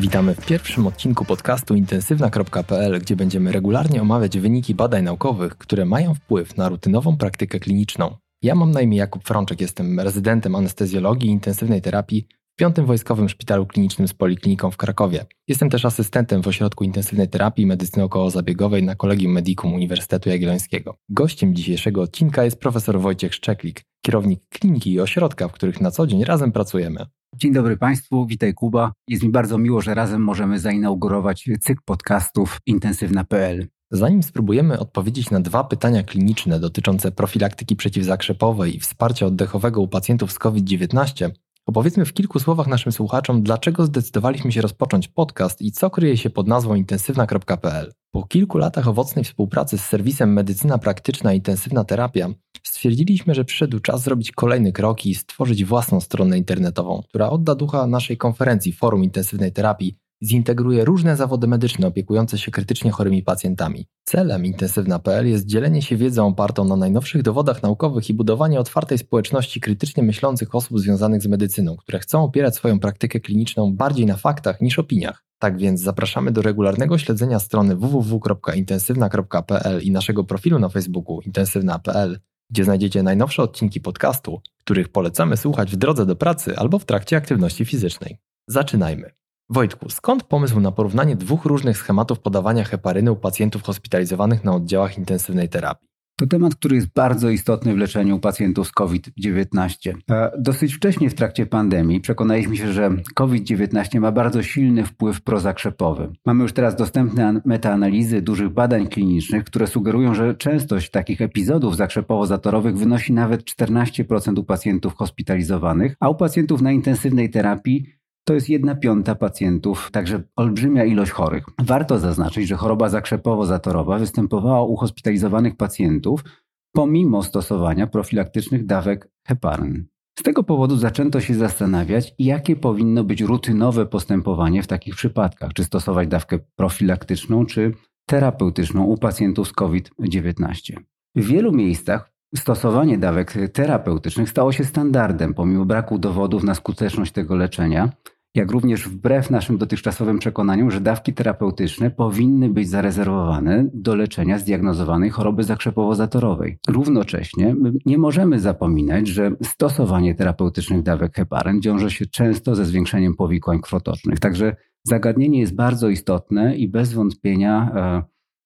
Witamy w pierwszym odcinku podcastu intensywna.pl, gdzie będziemy regularnie omawiać wyniki badań naukowych, które mają wpływ na rutynową praktykę kliniczną. Ja mam na imię Jakub Frączek, jestem rezydentem anestezjologii i intensywnej terapii w Piątym Wojskowym Szpitalu Klinicznym z Polikliniką w Krakowie. Jestem też asystentem w Ośrodku Intensywnej Terapii i Medycyny Okołozabiegowej na Kolegium Medicum Uniwersytetu Jagiellońskiego. Gościem dzisiejszego odcinka jest profesor Wojciech Szczeklik, kierownik kliniki i ośrodka, w których na co dzień razem pracujemy. Dzień dobry Państwu, witaj Kuba. Jest mi bardzo miło, że razem możemy zainaugurować cykl podcastów intensywna.pl. Zanim spróbujemy odpowiedzieć na dwa pytania kliniczne dotyczące profilaktyki przeciwzakrzepowej i wsparcia oddechowego u pacjentów z COVID-19, opowiedzmy w kilku słowach naszym słuchaczom, dlaczego zdecydowaliśmy się rozpocząć podcast i co kryje się pod nazwą intensywna.pl. Po kilku latach owocnej współpracy z serwisem Medycyna Praktyczna i Intensywna Terapia stwierdziliśmy, że przyszedł czas zrobić kolejny krok i stworzyć własną stronę internetową, która odda ducha naszej konferencji Forum Intensywnej Terapii zintegruje różne zawody medyczne opiekujące się krytycznie chorymi pacjentami. Celem intensywna.pl jest dzielenie się wiedzą opartą na najnowszych dowodach naukowych i budowanie otwartej społeczności krytycznie myślących osób związanych z medycyną, które chcą opierać swoją praktykę kliniczną bardziej na faktach niż opiniach. Tak więc zapraszamy do regularnego śledzenia strony www.intensywna.pl i naszego profilu na Facebooku intensywna.pl, gdzie znajdziecie najnowsze odcinki podcastu, których polecamy słuchać w drodze do pracy albo w trakcie aktywności fizycznej. Zaczynajmy. Wojtku, skąd pomysł na porównanie dwóch różnych schematów podawania heparyny u pacjentów hospitalizowanych na oddziałach intensywnej terapii? To temat, który jest bardzo istotny w leczeniu pacjentów z COVID-19. E, dosyć wcześnie w trakcie pandemii przekonaliśmy się, że COVID-19 ma bardzo silny wpływ prozakrzepowy. Mamy już teraz dostępne metaanalizy dużych badań klinicznych, które sugerują, że częstość takich epizodów zakrzepowo-zatorowych wynosi nawet 14% u pacjentów hospitalizowanych, a u pacjentów na intensywnej terapii to jest jedna piąta pacjentów, także olbrzymia ilość chorych. Warto zaznaczyć, że choroba zakrzepowo-zatorowa występowała u hospitalizowanych pacjentów pomimo stosowania profilaktycznych dawek heparyn. Z tego powodu zaczęto się zastanawiać, jakie powinno być rutynowe postępowanie w takich przypadkach, czy stosować dawkę profilaktyczną, czy terapeutyczną u pacjentów z COVID-19. W wielu miejscach stosowanie dawek terapeutycznych stało się standardem pomimo braku dowodów na skuteczność tego leczenia, jak również wbrew naszym dotychczasowym przekonaniom, że dawki terapeutyczne powinny być zarezerwowane do leczenia zdiagnozowanej choroby zakrzepowo-zatorowej. Równocześnie nie możemy zapominać, że stosowanie terapeutycznych dawek heparyn wiąże się często ze zwiększeniem powikłań krwotocznych. Także zagadnienie jest bardzo istotne i bez wątpienia e,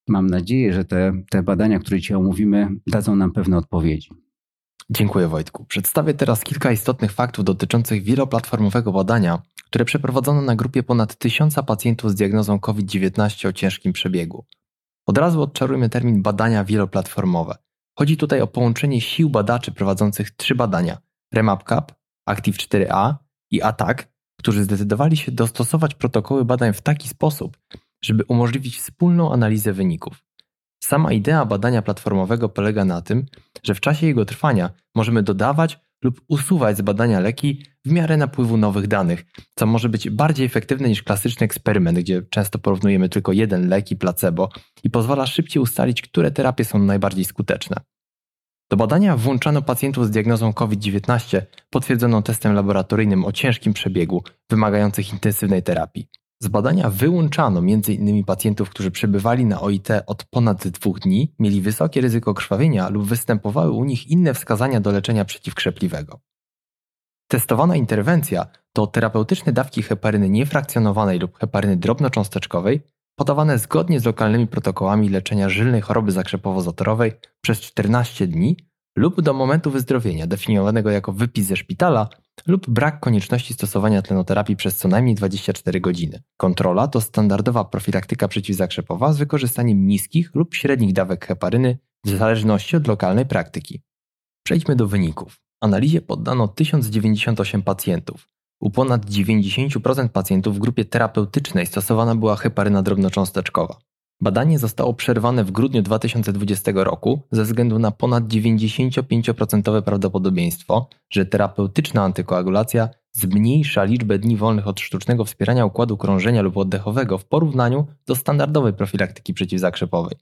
mam nadzieję, że te, te badania, które dzisiaj omówimy, dadzą nam pewne odpowiedzi. Dziękuję Wojtku. Przedstawię teraz kilka istotnych faktów dotyczących wieloplatformowego badania, które przeprowadzono na grupie ponad tysiąca pacjentów z diagnozą COVID-19 o ciężkim przebiegu. Od razu odczarujmy termin badania wieloplatformowe. Chodzi tutaj o połączenie sił badaczy prowadzących trzy badania: REMAPCAP, Active 4A i ATAC, którzy zdecydowali się dostosować protokoły badań w taki sposób, żeby umożliwić wspólną analizę wyników. Sama idea badania platformowego polega na tym, że w czasie jego trwania możemy dodawać lub usuwać z badania leki w miarę napływu nowych danych, co może być bardziej efektywne niż klasyczny eksperyment, gdzie często porównujemy tylko jeden lek i placebo i pozwala szybciej ustalić, które terapie są najbardziej skuteczne. Do badania włączano pacjentów z diagnozą COVID-19 potwierdzoną testem laboratoryjnym o ciężkim przebiegu, wymagających intensywnej terapii. Z badania wyłączano m.in. pacjentów, którzy przebywali na OIT od ponad dwóch dni, mieli wysokie ryzyko krwawienia lub występowały u nich inne wskazania do leczenia przeciwkrzepliwego. Testowana interwencja to terapeutyczne dawki heparyny niefrakcjonowanej lub heparyny drobnocząsteczkowej podawane zgodnie z lokalnymi protokołami leczenia żylnej choroby zakrzepowo-zatorowej przez 14 dni lub do momentu wyzdrowienia, definiowanego jako wypis ze szpitala lub brak konieczności stosowania tlenoterapii przez co najmniej 24 godziny. Kontrola to standardowa profilaktyka przeciwzakrzepowa z wykorzystaniem niskich lub średnich dawek heparyny w zależności od lokalnej praktyki. Przejdźmy do wyników. Analizie poddano 1098 pacjentów. U ponad 90% pacjentów w grupie terapeutycznej stosowana była heparyna drobnocząsteczkowa. Badanie zostało przerwane w grudniu 2020 roku ze względu na ponad 95% prawdopodobieństwo, że terapeutyczna antykoagulacja zmniejsza liczbę dni wolnych od sztucznego wspierania układu krążenia lub oddechowego w porównaniu do standardowej profilaktyki przeciwzakrzepowej.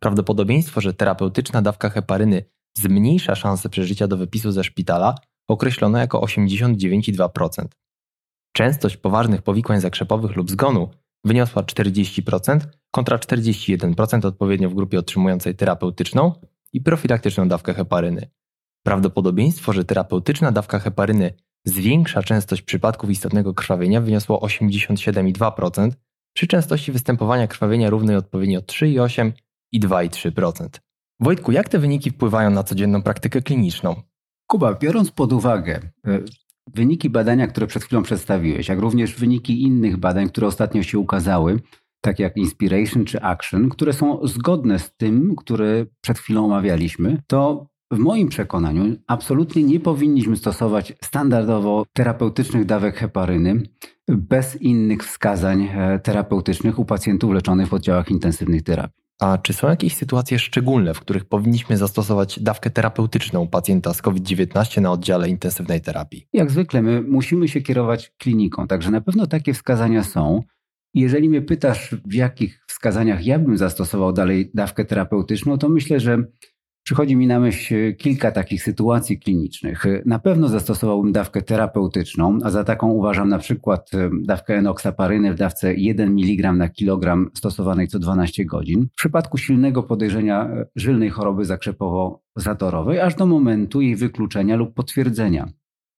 Prawdopodobieństwo, że terapeutyczna dawka heparyny zmniejsza szanse przeżycia do wypisu ze szpitala określono jako 89,2%. Częstość poważnych powikłań zakrzepowych lub zgonu wyniosła 40% kontra 41% odpowiednio w grupie otrzymującej terapeutyczną i profilaktyczną dawkę heparyny. Prawdopodobieństwo, że terapeutyczna dawka heparyny zwiększa częstość przypadków istotnego krwawienia wyniosło 87,2% przy częstości występowania krwawienia równej odpowiednio 3,8 i 2,3%. Wojtku, jak te wyniki wpływają na codzienną praktykę kliniczną? Kuba, biorąc pod uwagę e, wyniki badania, które przed chwilą przedstawiłeś, jak również wyniki innych badań, które ostatnio się ukazały, takie jak Inspiration czy Action, które są zgodne z tym, które przed chwilą omawialiśmy, to w moim przekonaniu absolutnie nie powinniśmy stosować standardowo terapeutycznych dawek heparyny bez innych wskazań e, terapeutycznych u pacjentów leczonych w oddziałach intensywnych terapii. A czy są jakieś sytuacje szczególne, w których powinniśmy zastosować dawkę terapeutyczną pacjenta z COVID-19 na oddziale intensywnej terapii? Jak zwykle, my musimy się kierować kliniką, także na pewno takie wskazania są. Jeżeli mnie pytasz, w jakich wskazaniach ja bym zastosował dalej dawkę terapeutyczną, to myślę, że Przychodzi mi na myśl kilka takich sytuacji klinicznych. Na pewno zastosowałbym dawkę terapeutyczną, a za taką uważam na przykład dawkę enoksaparyny w dawce 1 mg na kilogram stosowanej co 12 godzin. W przypadku silnego podejrzenia e, żylnej choroby zakrzepowo-zatorowej, aż do momentu jej wykluczenia lub potwierdzenia.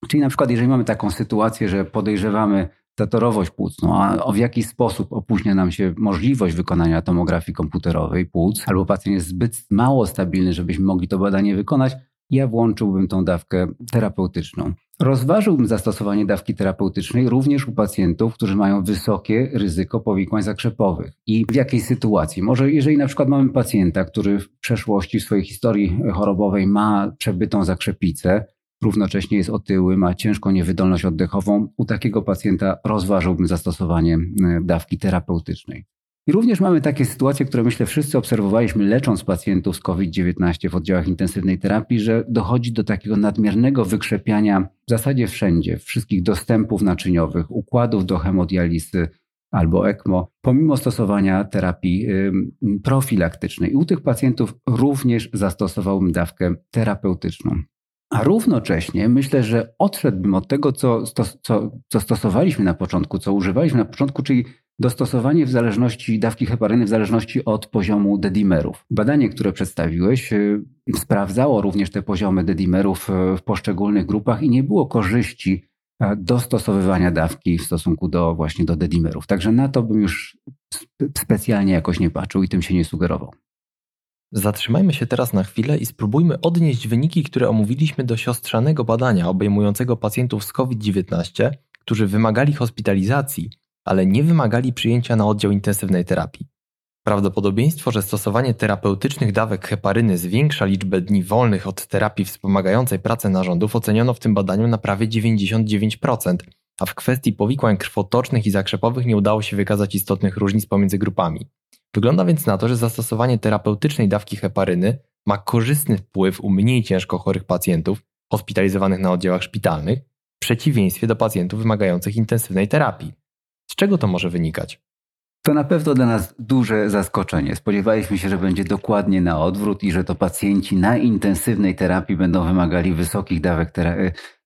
Czyli na przykład, jeżeli mamy taką sytuację, że podejrzewamy zatorowość płucną, a w jaki sposób opóźnia nam się możliwość wykonania tomografii komputerowej płuc, albo pacjent jest zbyt mało stabilny, żebyśmy mogli to badanie wykonać, ja włączyłbym tą dawkę terapeutyczną. Rozważyłbym zastosowanie dawki terapeutycznej również u pacjentów, którzy mają wysokie ryzyko powikłań zakrzepowych. I w jakiej sytuacji? Może jeżeli na przykład mamy pacjenta, który w przeszłości, w swojej historii chorobowej ma przebytą zakrzepicę, równocześnie jest otyły, ma ciężką niewydolność oddechową, u takiego pacjenta rozważyłbym zastosowanie e, dawki terapeutycznej. I również mamy takie sytuacje, które myślę wszyscy obserwowaliśmy lecząc pacjentów z COVID-19 w oddziałach intensywnej terapii, że dochodzi do takiego nadmiernego wykrzepiania w zasadzie wszędzie, wszystkich dostępów naczyniowych, układów do hemodializy albo ECMO, pomimo stosowania terapii profilaktycznej. I u tych pacjentów również zastosowałbym dawkę terapeutyczną. A równocześnie myślę, że odszedłbym od tego, co, co, co stosowaliśmy na początku, co używaliśmy na początku, czyli dostosowanie w zależności dawki heparyny w zależności od poziomu dedimerów. Badanie, które przedstawiłeś, y, sprawdzało również te poziomy dedimerów y, w poszczególnych grupach i nie było korzyści dostosowywania dawki w stosunku do właśnie do dedimerów. Także na to bym już specjalnie jakoś nie patrzył i tym się nie sugerował. Zatrzymajmy się teraz na chwilę i spróbujmy odnieść wyniki, które omówiliśmy do siostrzanego badania obejmującego pacjentów z COVID-19, którzy wymagali hospitalizacji, ale nie wymagali przyjęcia na oddział intensywnej terapii. Prawdopodobieństwo, że stosowanie terapeutycznych dawek heparyny zwiększa liczbę dni wolnych od terapii wspomagającej pracę narządów oceniono w tym badaniu na prawie 99%, a w kwestii powikłań krwotocznych i zakrzepowych nie udało się wykazać istotnych różnic pomiędzy grupami. Wygląda więc na to, że zastosowanie terapeutycznej dawki heparyny ma korzystny wpływ u mniej ciężko chorych pacjentów hospitalizowanych na oddziałach szpitalnych, w przeciwieństwie do pacjentów wymagających intensywnej terapii. Z czego to może wynikać? To na pewno dla nas duże zaskoczenie. Spodziewaliśmy się, że będzie dokładnie na odwrót i że to pacjenci na intensywnej terapii będą wymagali wysokich dawek tera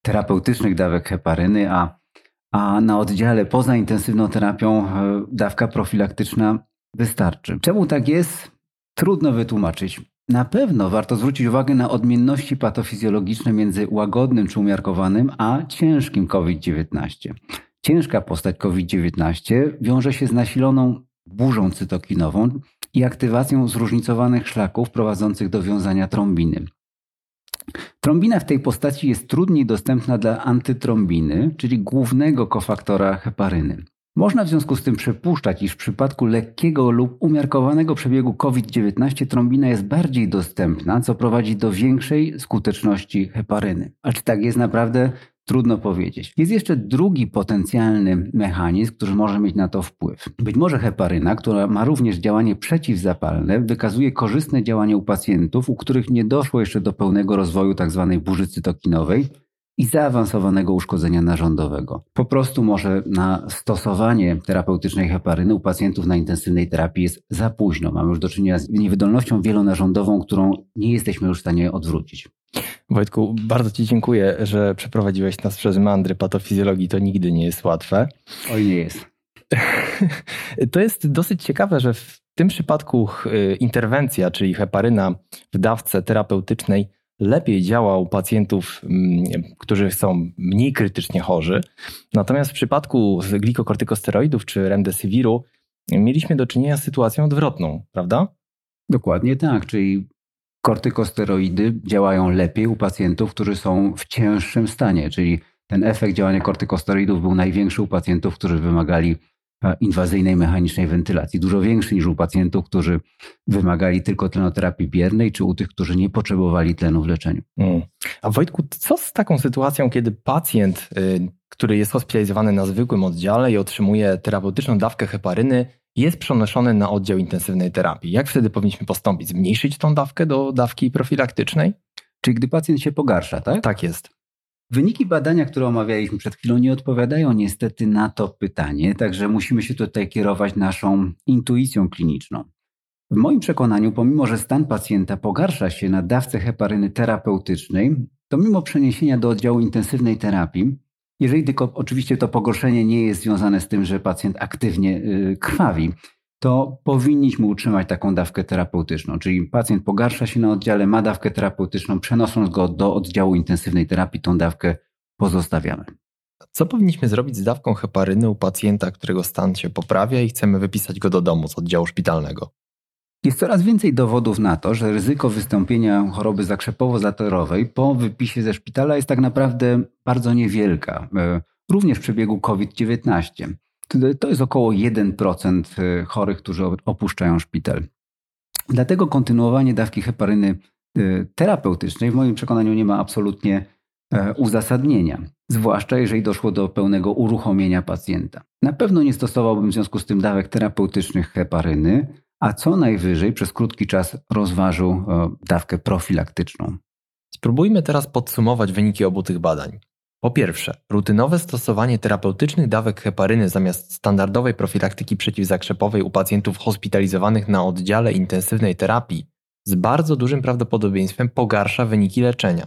terapeutycznych dawek heparyny, a, a na oddziale poza intensywną terapią e, dawka profilaktyczna wystarczy. Czemu tak jest? Trudno wytłumaczyć. Na pewno warto zwrócić uwagę na odmienności patofizjologiczne między łagodnym czy umiarkowanym, a ciężkim COVID-19. Ciężka postać COVID-19 wiąże się z nasiloną burzą cytokinową i aktywacją zróżnicowanych szlaków prowadzących do wiązania trombiny. Trombina w tej postaci jest trudniej dostępna dla antytrombiny, czyli głównego kofaktora heparyny. Można w związku z tym przypuszczać, iż w przypadku lekkiego lub umiarkowanego przebiegu COVID-19 trombina jest bardziej dostępna, co prowadzi do większej skuteczności heparyny. A czy tak jest naprawdę? Trudno powiedzieć. Jest jeszcze drugi potencjalny mechanizm, który może mieć na to wpływ. Być może heparyna, która ma również działanie przeciwzapalne, wykazuje korzystne działanie u pacjentów, u których nie doszło jeszcze do pełnego rozwoju tzw. Tak burzy cytokinowej, i zaawansowanego uszkodzenia narządowego. Po prostu może na stosowanie terapeutycznej heparyny u pacjentów na intensywnej terapii jest za późno. Mamy już do czynienia z niewydolnością wielonarządową, którą nie jesteśmy już w stanie odwrócić. Wojtku, bardzo Ci dziękuję, że przeprowadziłeś nas przez mandry patofizjologii. To nigdy nie jest łatwe. Oj, nie jest. to jest dosyć ciekawe, że w tym przypadku y, interwencja, czyli heparyna w dawce terapeutycznej lepiej działa u pacjentów, mm, którzy są mniej krytycznie chorzy. Natomiast w przypadku glikokortykosteroidów czy remdesiviru mieliśmy do czynienia z sytuacją odwrotną, prawda? Dokładnie tak, czyli kortykosteroidy działają lepiej u pacjentów, którzy są w cięższym stanie, czyli ten efekt działania kortykosteroidów był największy u pacjentów, którzy wymagali inwazyjnej mechanicznej wentylacji, dużo większy niż u pacjentów, którzy wymagali tylko tlenoterapii biernej, czy u tych, którzy nie potrzebowali tlenu w leczeniu. Mm. A Wojtku, co z taką sytuacją, kiedy pacjent, y, który jest hospitalizowany na zwykłym oddziale i otrzymuje terapeutyczną dawkę heparyny, jest przenoszony na oddział intensywnej terapii. Jak wtedy powinniśmy postąpić? Zmniejszyć tą dawkę do dawki profilaktycznej? Czyli gdy pacjent się pogarsza, tak? Tak jest. Wyniki badania, które omawialiśmy przed chwilą, nie odpowiadają niestety na to pytanie, także musimy się tutaj kierować naszą intuicją kliniczną. W moim przekonaniu, pomimo że stan pacjenta pogarsza się na dawce heparyny terapeutycznej, to mimo przeniesienia do oddziału intensywnej terapii, jeżeli tylko oczywiście to pogorszenie nie jest związane z tym, że pacjent aktywnie y, krwawi, to powinniśmy utrzymać taką dawkę terapeutyczną. Czyli pacjent pogarsza się na oddziale, ma dawkę terapeutyczną, przenosząc go do oddziału intensywnej terapii, tą dawkę pozostawiamy. Co powinniśmy zrobić z dawką heparyny u pacjenta, którego stan się poprawia i chcemy wypisać go do domu z oddziału szpitalnego? Jest coraz więcej dowodów na to, że ryzyko wystąpienia choroby zakrzepowo-zatorowej po wypisie ze szpitala jest tak naprawdę bardzo niewielka, e, również w przebiegu COVID-19. To jest około 1% e, chorych, którzy opuszczają szpital. Dlatego kontynuowanie dawki heparyny e, terapeutycznej w moim przekonaniu nie ma absolutnie uzasadnienia, zwłaszcza jeżeli doszło do pełnego uruchomienia pacjenta. Na pewno nie stosowałbym w związku z tym dawek terapeutycznych heparyny, a co najwyżej przez krótki czas rozważył e, dawkę profilaktyczną. Spróbujmy teraz podsumować wyniki obu tych badań. Po pierwsze, rutynowe stosowanie terapeutycznych dawek heparyny zamiast standardowej profilaktyki przeciwzakrzepowej u pacjentów hospitalizowanych na oddziale intensywnej terapii z bardzo dużym prawdopodobieństwem pogarsza wyniki leczenia.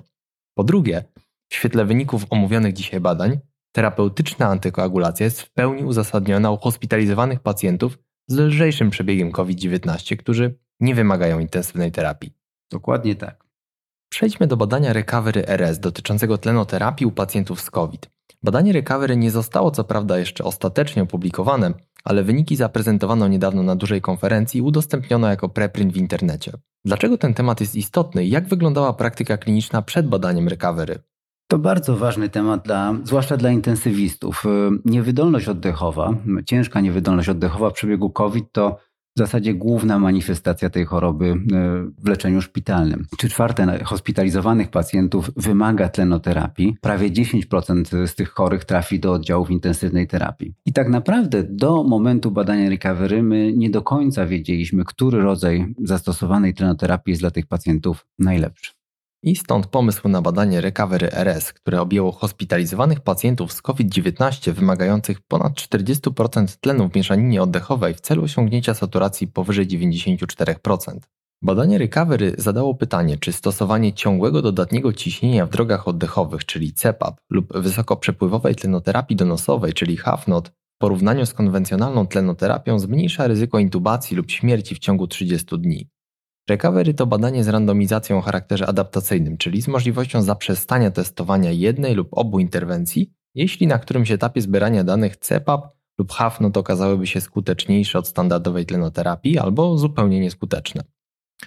Po drugie, w świetle wyników omówionych dzisiaj badań, terapeutyczna antykoagulacja jest w pełni uzasadniona u hospitalizowanych pacjentów z lżejszym przebiegiem COVID-19, którzy nie wymagają intensywnej terapii. Dokładnie tak. Przejdźmy do badania Recovery RS dotyczącego tlenoterapii u pacjentów z COVID. Badanie Recovery nie zostało co prawda jeszcze ostatecznie opublikowane, ale wyniki zaprezentowano niedawno na dużej konferencji i udostępniono jako preprint w internecie. Dlaczego ten temat jest istotny i jak wyglądała praktyka kliniczna przed badaniem Recovery? To bardzo ważny temat, dla, zwłaszcza dla intensywistów. Niewydolność oddechowa, ciężka niewydolność oddechowa w przebiegu COVID to w zasadzie główna manifestacja tej choroby y, w leczeniu szpitalnym. Trzy czwarte hospitalizowanych pacjentów wymaga tlenoterapii. Prawie 10% z tych chorych trafi do oddziałów intensywnej terapii. I tak naprawdę do momentu badania recovery my nie do końca wiedzieliśmy, który rodzaj zastosowanej tlenoterapii jest dla tych pacjentów najlepszy. I stąd pomysł na badanie Recovery RS, które objęło hospitalizowanych pacjentów z COVID-19 wymagających ponad 40% tlenu w mieszaninie oddechowej w celu osiągnięcia saturacji powyżej 94%. Badanie Recovery zadało pytanie, czy stosowanie ciągłego dodatniego ciśnienia w drogach oddechowych, czyli CPAP, lub wysokoprzepływowej tlenoterapii donosowej, czyli HAFNOT, w porównaniu z konwencjonalną tlenoterapią zmniejsza ryzyko intubacji lub śmierci w ciągu 30 dni. Recovery to badanie z randomizacją o charakterze adaptacyjnym, czyli z możliwością zaprzestania testowania jednej lub obu interwencji, jeśli na którymś etapie zbierania danych CPAP lub HAFNOT okazałyby się skuteczniejsze od standardowej tlenoterapii albo zupełnie nieskuteczne.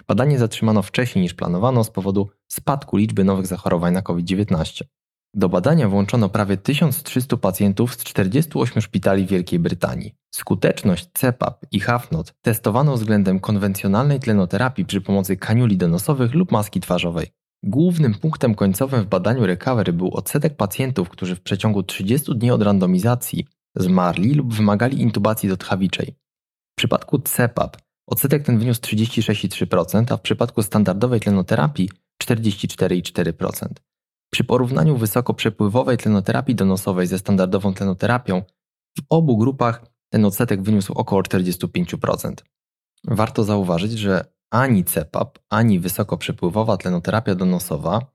Badanie zatrzymano wcześniej niż planowano z powodu spadku liczby nowych zachorowań na COVID-19. Do badania włączono prawie 1300 pacjentów z 48 szpitali Wielkiej Brytanii. Skuteczność CPAP i HAFNOT testowano względem konwencjonalnej tlenoterapii przy pomocy kaniuli donosowych lub maski twarzowej. Głównym punktem końcowym w badaniu recovery był odsetek pacjentów, którzy w przeciągu 30 dni od randomizacji zmarli lub wymagali intubacji dotchawiczej. W przypadku CPAP odsetek ten wyniósł 36,3%, a w przypadku standardowej tlenoterapii 44,4%. Przy porównaniu wysokoprzepływowej tlenoterapii donosowej ze standardową tlenoterapią w obu grupach ten odsetek wyniósł około 45%. Warto zauważyć, że ani CEPAP, ani wysokoprzepływowa tlenoterapia donosowa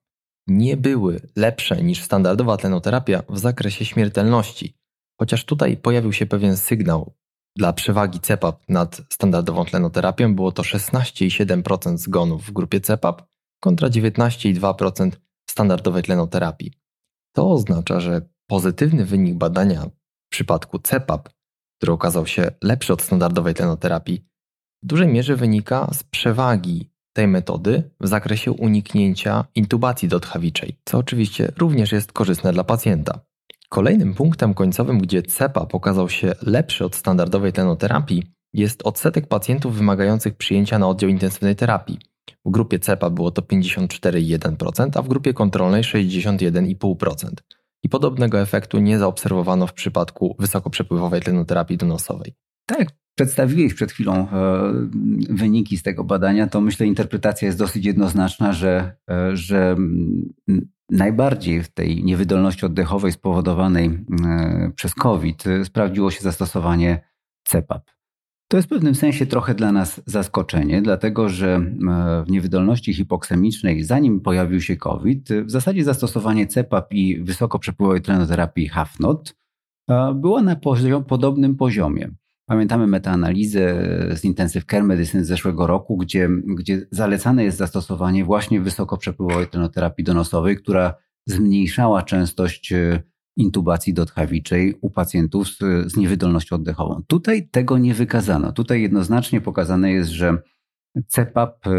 nie były lepsze niż standardowa tlenoterapia w zakresie śmiertelności, chociaż tutaj pojawił się pewien sygnał dla przewagi CEPAP nad standardową tlenoterapią. Było to 16,7% zgonów w grupie CEPAP kontra 19,2% standardowej tlenoterapii. To oznacza, że pozytywny wynik badania w przypadku CEPAP, który okazał się lepszy od standardowej tlenoterapii, w dużej mierze wynika z przewagi tej metody w zakresie uniknięcia intubacji dotchawiczej, co oczywiście również jest korzystne dla pacjenta. Kolejnym punktem końcowym, gdzie CEPA pokazał się lepszy od standardowej tlenoterapii, jest odsetek pacjentów wymagających przyjęcia na oddział intensywnej terapii. W grupie CEPA było to 54,1%, a w grupie kontrolnej 61,5%. I podobnego efektu nie zaobserwowano w przypadku wysokoprzepływowej tlenoterapii donosowej. Tak, przedstawiłeś przed chwilą e, wyniki z tego badania, to myślę interpretacja jest dosyć jednoznaczna, że, e, że najbardziej w tej niewydolności oddechowej spowodowanej e, przez COVID sprawdziło się zastosowanie CEPAP. To jest w pewnym sensie trochę dla nas zaskoczenie, dlatego że w niewydolności hipoksemicznej, zanim pojawił się COVID, w zasadzie zastosowanie CEPAP i wysokoprzepływowej tlenoterapii HAFNOT było na poziom, podobnym poziomie. Pamiętamy metaanalizę z Intensive Care Medicine z zeszłego roku, gdzie, gdzie zalecane jest zastosowanie właśnie wysokoprzepływowej tlenoterapii donosowej, która zmniejszała częstość e, intubacji dotchawiczej u pacjentów z, z niewydolnością oddechową. Tutaj tego nie wykazano. Tutaj jednoznacznie pokazane jest, że CEPAP e,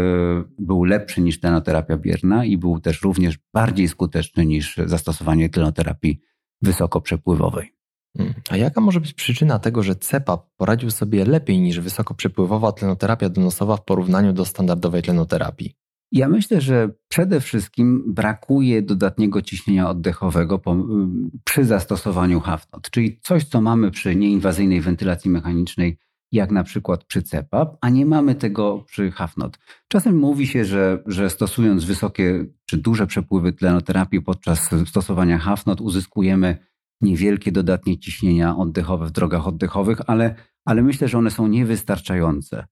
był lepszy niż tlenoterapia bierna i był też również bardziej skuteczny niż zastosowanie tlenoterapii wysokoprzepływowej. Hmm. A jaka może być przyczyna tego, że CEPAP poradził sobie lepiej niż wysokoprzepływowa tlenoterapia donosowa w porównaniu do standardowej tlenoterapii? Ja myślę, że przede wszystkim brakuje dodatniego ciśnienia oddechowego przy zastosowaniu HAFNOT, czyli coś, co mamy przy nieinwazyjnej wentylacji mechanicznej, jak na przykład przy CEPAP, a nie mamy tego przy HAFNOT. Czasem mówi się, że, że stosując wysokie czy duże przepływy tlenoterapii podczas stosowania HAFNOT uzyskujemy niewielkie dodatnie ciśnienia oddechowe w drogach oddechowych, ale, ale myślę, że one są niewystarczające.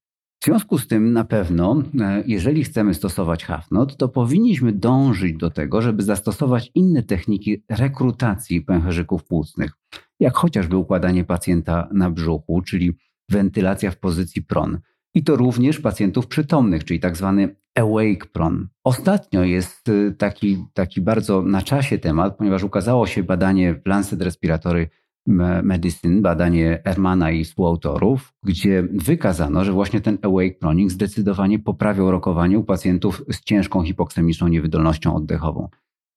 W związku z tym na pewno, e, jeżeli chcemy stosować HAFNOT, to powinniśmy dążyć do tego, żeby zastosować inne techniki rekrutacji pęcherzyków płucnych, jak chociażby układanie pacjenta na brzuchu, czyli wentylacja w pozycji PRON. I to również pacjentów przytomnych, czyli tak zwany awake pron. Ostatnio jest y, taki, taki bardzo na czasie temat, ponieważ ukazało się badanie w Lancet Respiratory Medicine, badanie Hermana i współautorów, gdzie wykazano, że właśnie ten awake proning zdecydowanie poprawiał rokowanie u pacjentów z ciężką hipoksemiczną niewydolnością oddechową.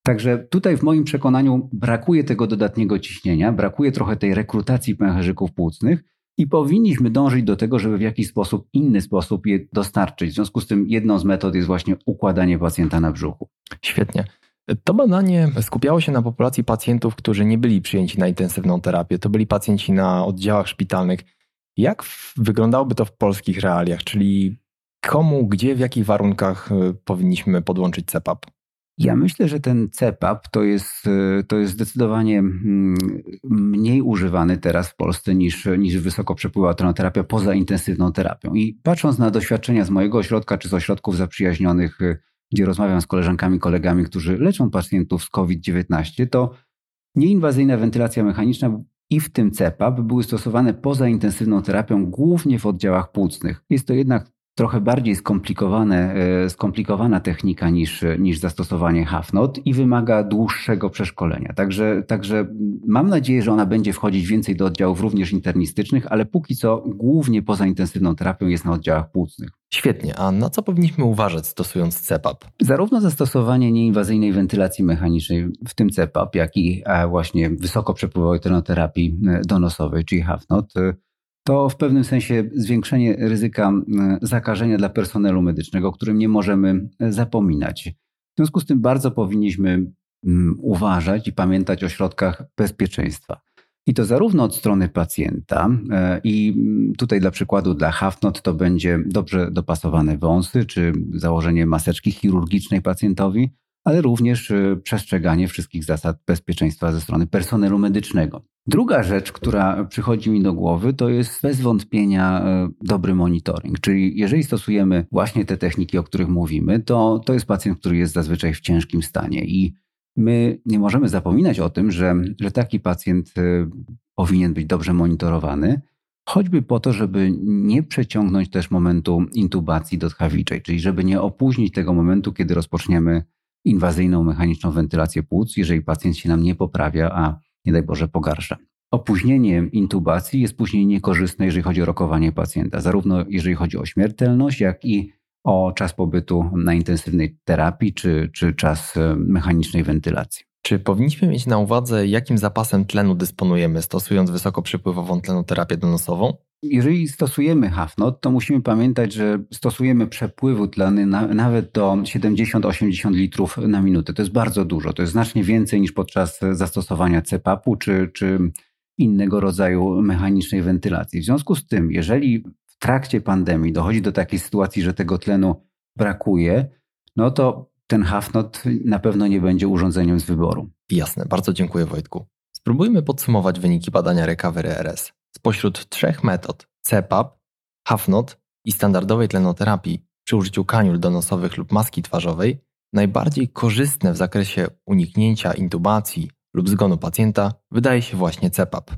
Także tutaj w moim przekonaniu brakuje tego dodatniego ciśnienia, brakuje trochę tej rekrutacji pęcherzyków płucnych, i powinniśmy dążyć do tego, żeby w jakiś sposób, inny sposób je dostarczyć. W związku z tym jedną z metod jest właśnie układanie pacjenta na brzuchu. Świetnie. To badanie skupiało się na populacji pacjentów, którzy nie byli przyjęci na intensywną terapię. To byli pacjenci na oddziałach szpitalnych. Jak wyglądałoby to w polskich realiach? Czyli komu, gdzie, w jakich warunkach y, powinniśmy podłączyć CEPAP? Ja myślę, że ten CEPAP to jest, e, to jest zdecydowanie mm, mniej używany teraz w Polsce niż, niż wysokoprzepływowa terapia poza intensywną terapią. I patrząc na doświadczenia z mojego ośrodka czy z ośrodków zaprzyjaźnionych, e, gdzie rozmawiam z koleżankami, kolegami, którzy leczą pacjentów z COVID-19, to nieinwazyjna wentylacja mechaniczna i w tym CEPAP były stosowane poza intensywną terapią, głównie w oddziałach płucnych. Jest to jednak trochę bardziej skomplikowane, e, skomplikowana technika niż, niż zastosowanie HAFNOT i wymaga dłuższego przeszkolenia. Także, także mam nadzieję, że ona będzie wchodzić więcej do oddziałów również internistycznych, ale póki co głównie poza intensywną terapią jest na oddziałach płucnych. Świetnie, a na co powinniśmy uważać stosując CEPAP? Zarówno zastosowanie nieinwazyjnej wentylacji mechanicznej, w tym CEPAP, jak i e, właśnie wysokoprzepływowej tenoterapii e, donosowej, czyli HAFNOT, to w pewnym sensie zwiększenie ryzyka zakażenia dla personelu medycznego, o którym nie możemy zapominać. W związku z tym bardzo powinniśmy uważać i pamiętać o środkach bezpieczeństwa. I to zarówno od strony pacjenta, e, i tutaj dla przykładu dla HAFNOT to będzie dobrze dopasowane wąsy, czy założenie maseczki chirurgicznej pacjentowi, ale również e, przestrzeganie wszystkich zasad bezpieczeństwa ze strony personelu medycznego. Druga rzecz, która przychodzi mi do głowy, to jest bez wątpienia e, dobry monitoring. Czyli jeżeli stosujemy właśnie te techniki, o których mówimy, to to jest pacjent, który jest zazwyczaj w ciężkim stanie i my nie możemy zapominać o tym, że, że taki pacjent e, powinien być dobrze monitorowany, choćby po to, żeby nie przeciągnąć też momentu intubacji dotchawiczej, czyli żeby nie opóźnić tego momentu, kiedy rozpoczniemy inwazyjną mechaniczną wentylację płuc, jeżeli pacjent się nam nie poprawia, a nie daj Boże pogarsza. Opóźnienie intubacji jest później niekorzystne, jeżeli chodzi o rokowanie pacjenta, zarówno jeżeli chodzi o śmiertelność, jak i o czas pobytu na intensywnej terapii czy, czy czas e, mechanicznej wentylacji. Czy powinniśmy mieć na uwadze, jakim zapasem tlenu dysponujemy, stosując wysokoprzepływową tlenoterapię donosową? Jeżeli stosujemy HAFNOT, to musimy pamiętać, że stosujemy przepływu tlenu na, nawet do 70-80 litrów na minutę. To jest bardzo dużo. To jest znacznie więcej niż podczas zastosowania CPAP-u czy, czy innego rodzaju mechanicznej wentylacji. W związku z tym, jeżeli w trakcie pandemii dochodzi do takiej sytuacji, że tego tlenu brakuje, no to ten HAFNOT na pewno nie będzie urządzeniem z wyboru. Jasne, bardzo dziękuję Wojtku. Spróbujmy podsumować wyniki badania Recovery RS. Spośród trzech metod CPAP, HAFNOT i standardowej tlenoterapii przy użyciu kaniul donosowych lub maski twarzowej, najbardziej korzystne w zakresie uniknięcia intubacji lub zgonu pacjenta wydaje się właśnie CPAP.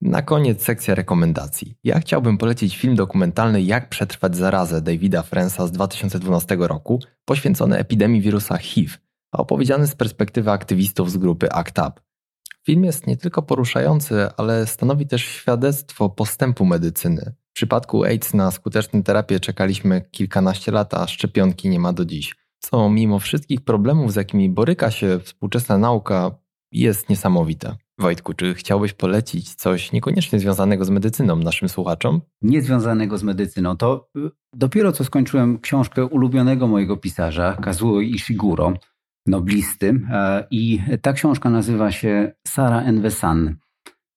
Na koniec sekcja rekomendacji. Ja chciałbym polecić film dokumentalny Jak przetrwać zarazę Davida Frensa z 2012 roku, poświęcony epidemii wirusa HIV, a opowiedziany z perspektywy aktywistów z grupy ACT UP. Film jest nie tylko poruszający, ale stanowi też świadectwo postępu medycyny. W przypadku AIDS na skuteczną terapię czekaliśmy kilkanaście lat, a szczepionki nie ma do dziś. Co mimo wszystkich problemów, z jakimi boryka się współczesna nauka, jest niesamowite. Wojtku, czy chciałbyś polecić coś niekoniecznie związanego z medycyną naszym słuchaczom? Niezwiązanego z medycyną. To y, dopiero co skończyłem książkę ulubionego mojego pisarza, Kazuo Ishiguro, noblisty. E, I ta książka nazywa się Sara Envesan.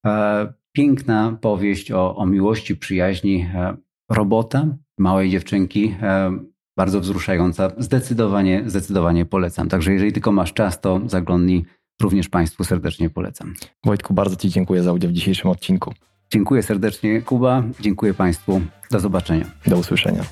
E, piękna powieść o, o miłości, przyjaźni e, robota, małej dziewczynki, bardzo wzruszająca. Zdecydowanie, zdecydowanie polecam. Także jeżeli tylko masz czas, to zaglądnij również Państwu serdecznie polecam. Wojtku, bardzo Ci dziękuję za udział w dzisiejszym odcinku. Dziękuję serdecznie, Kuba. Dziękuję Państwu. Do zobaczenia. Do usłyszenia.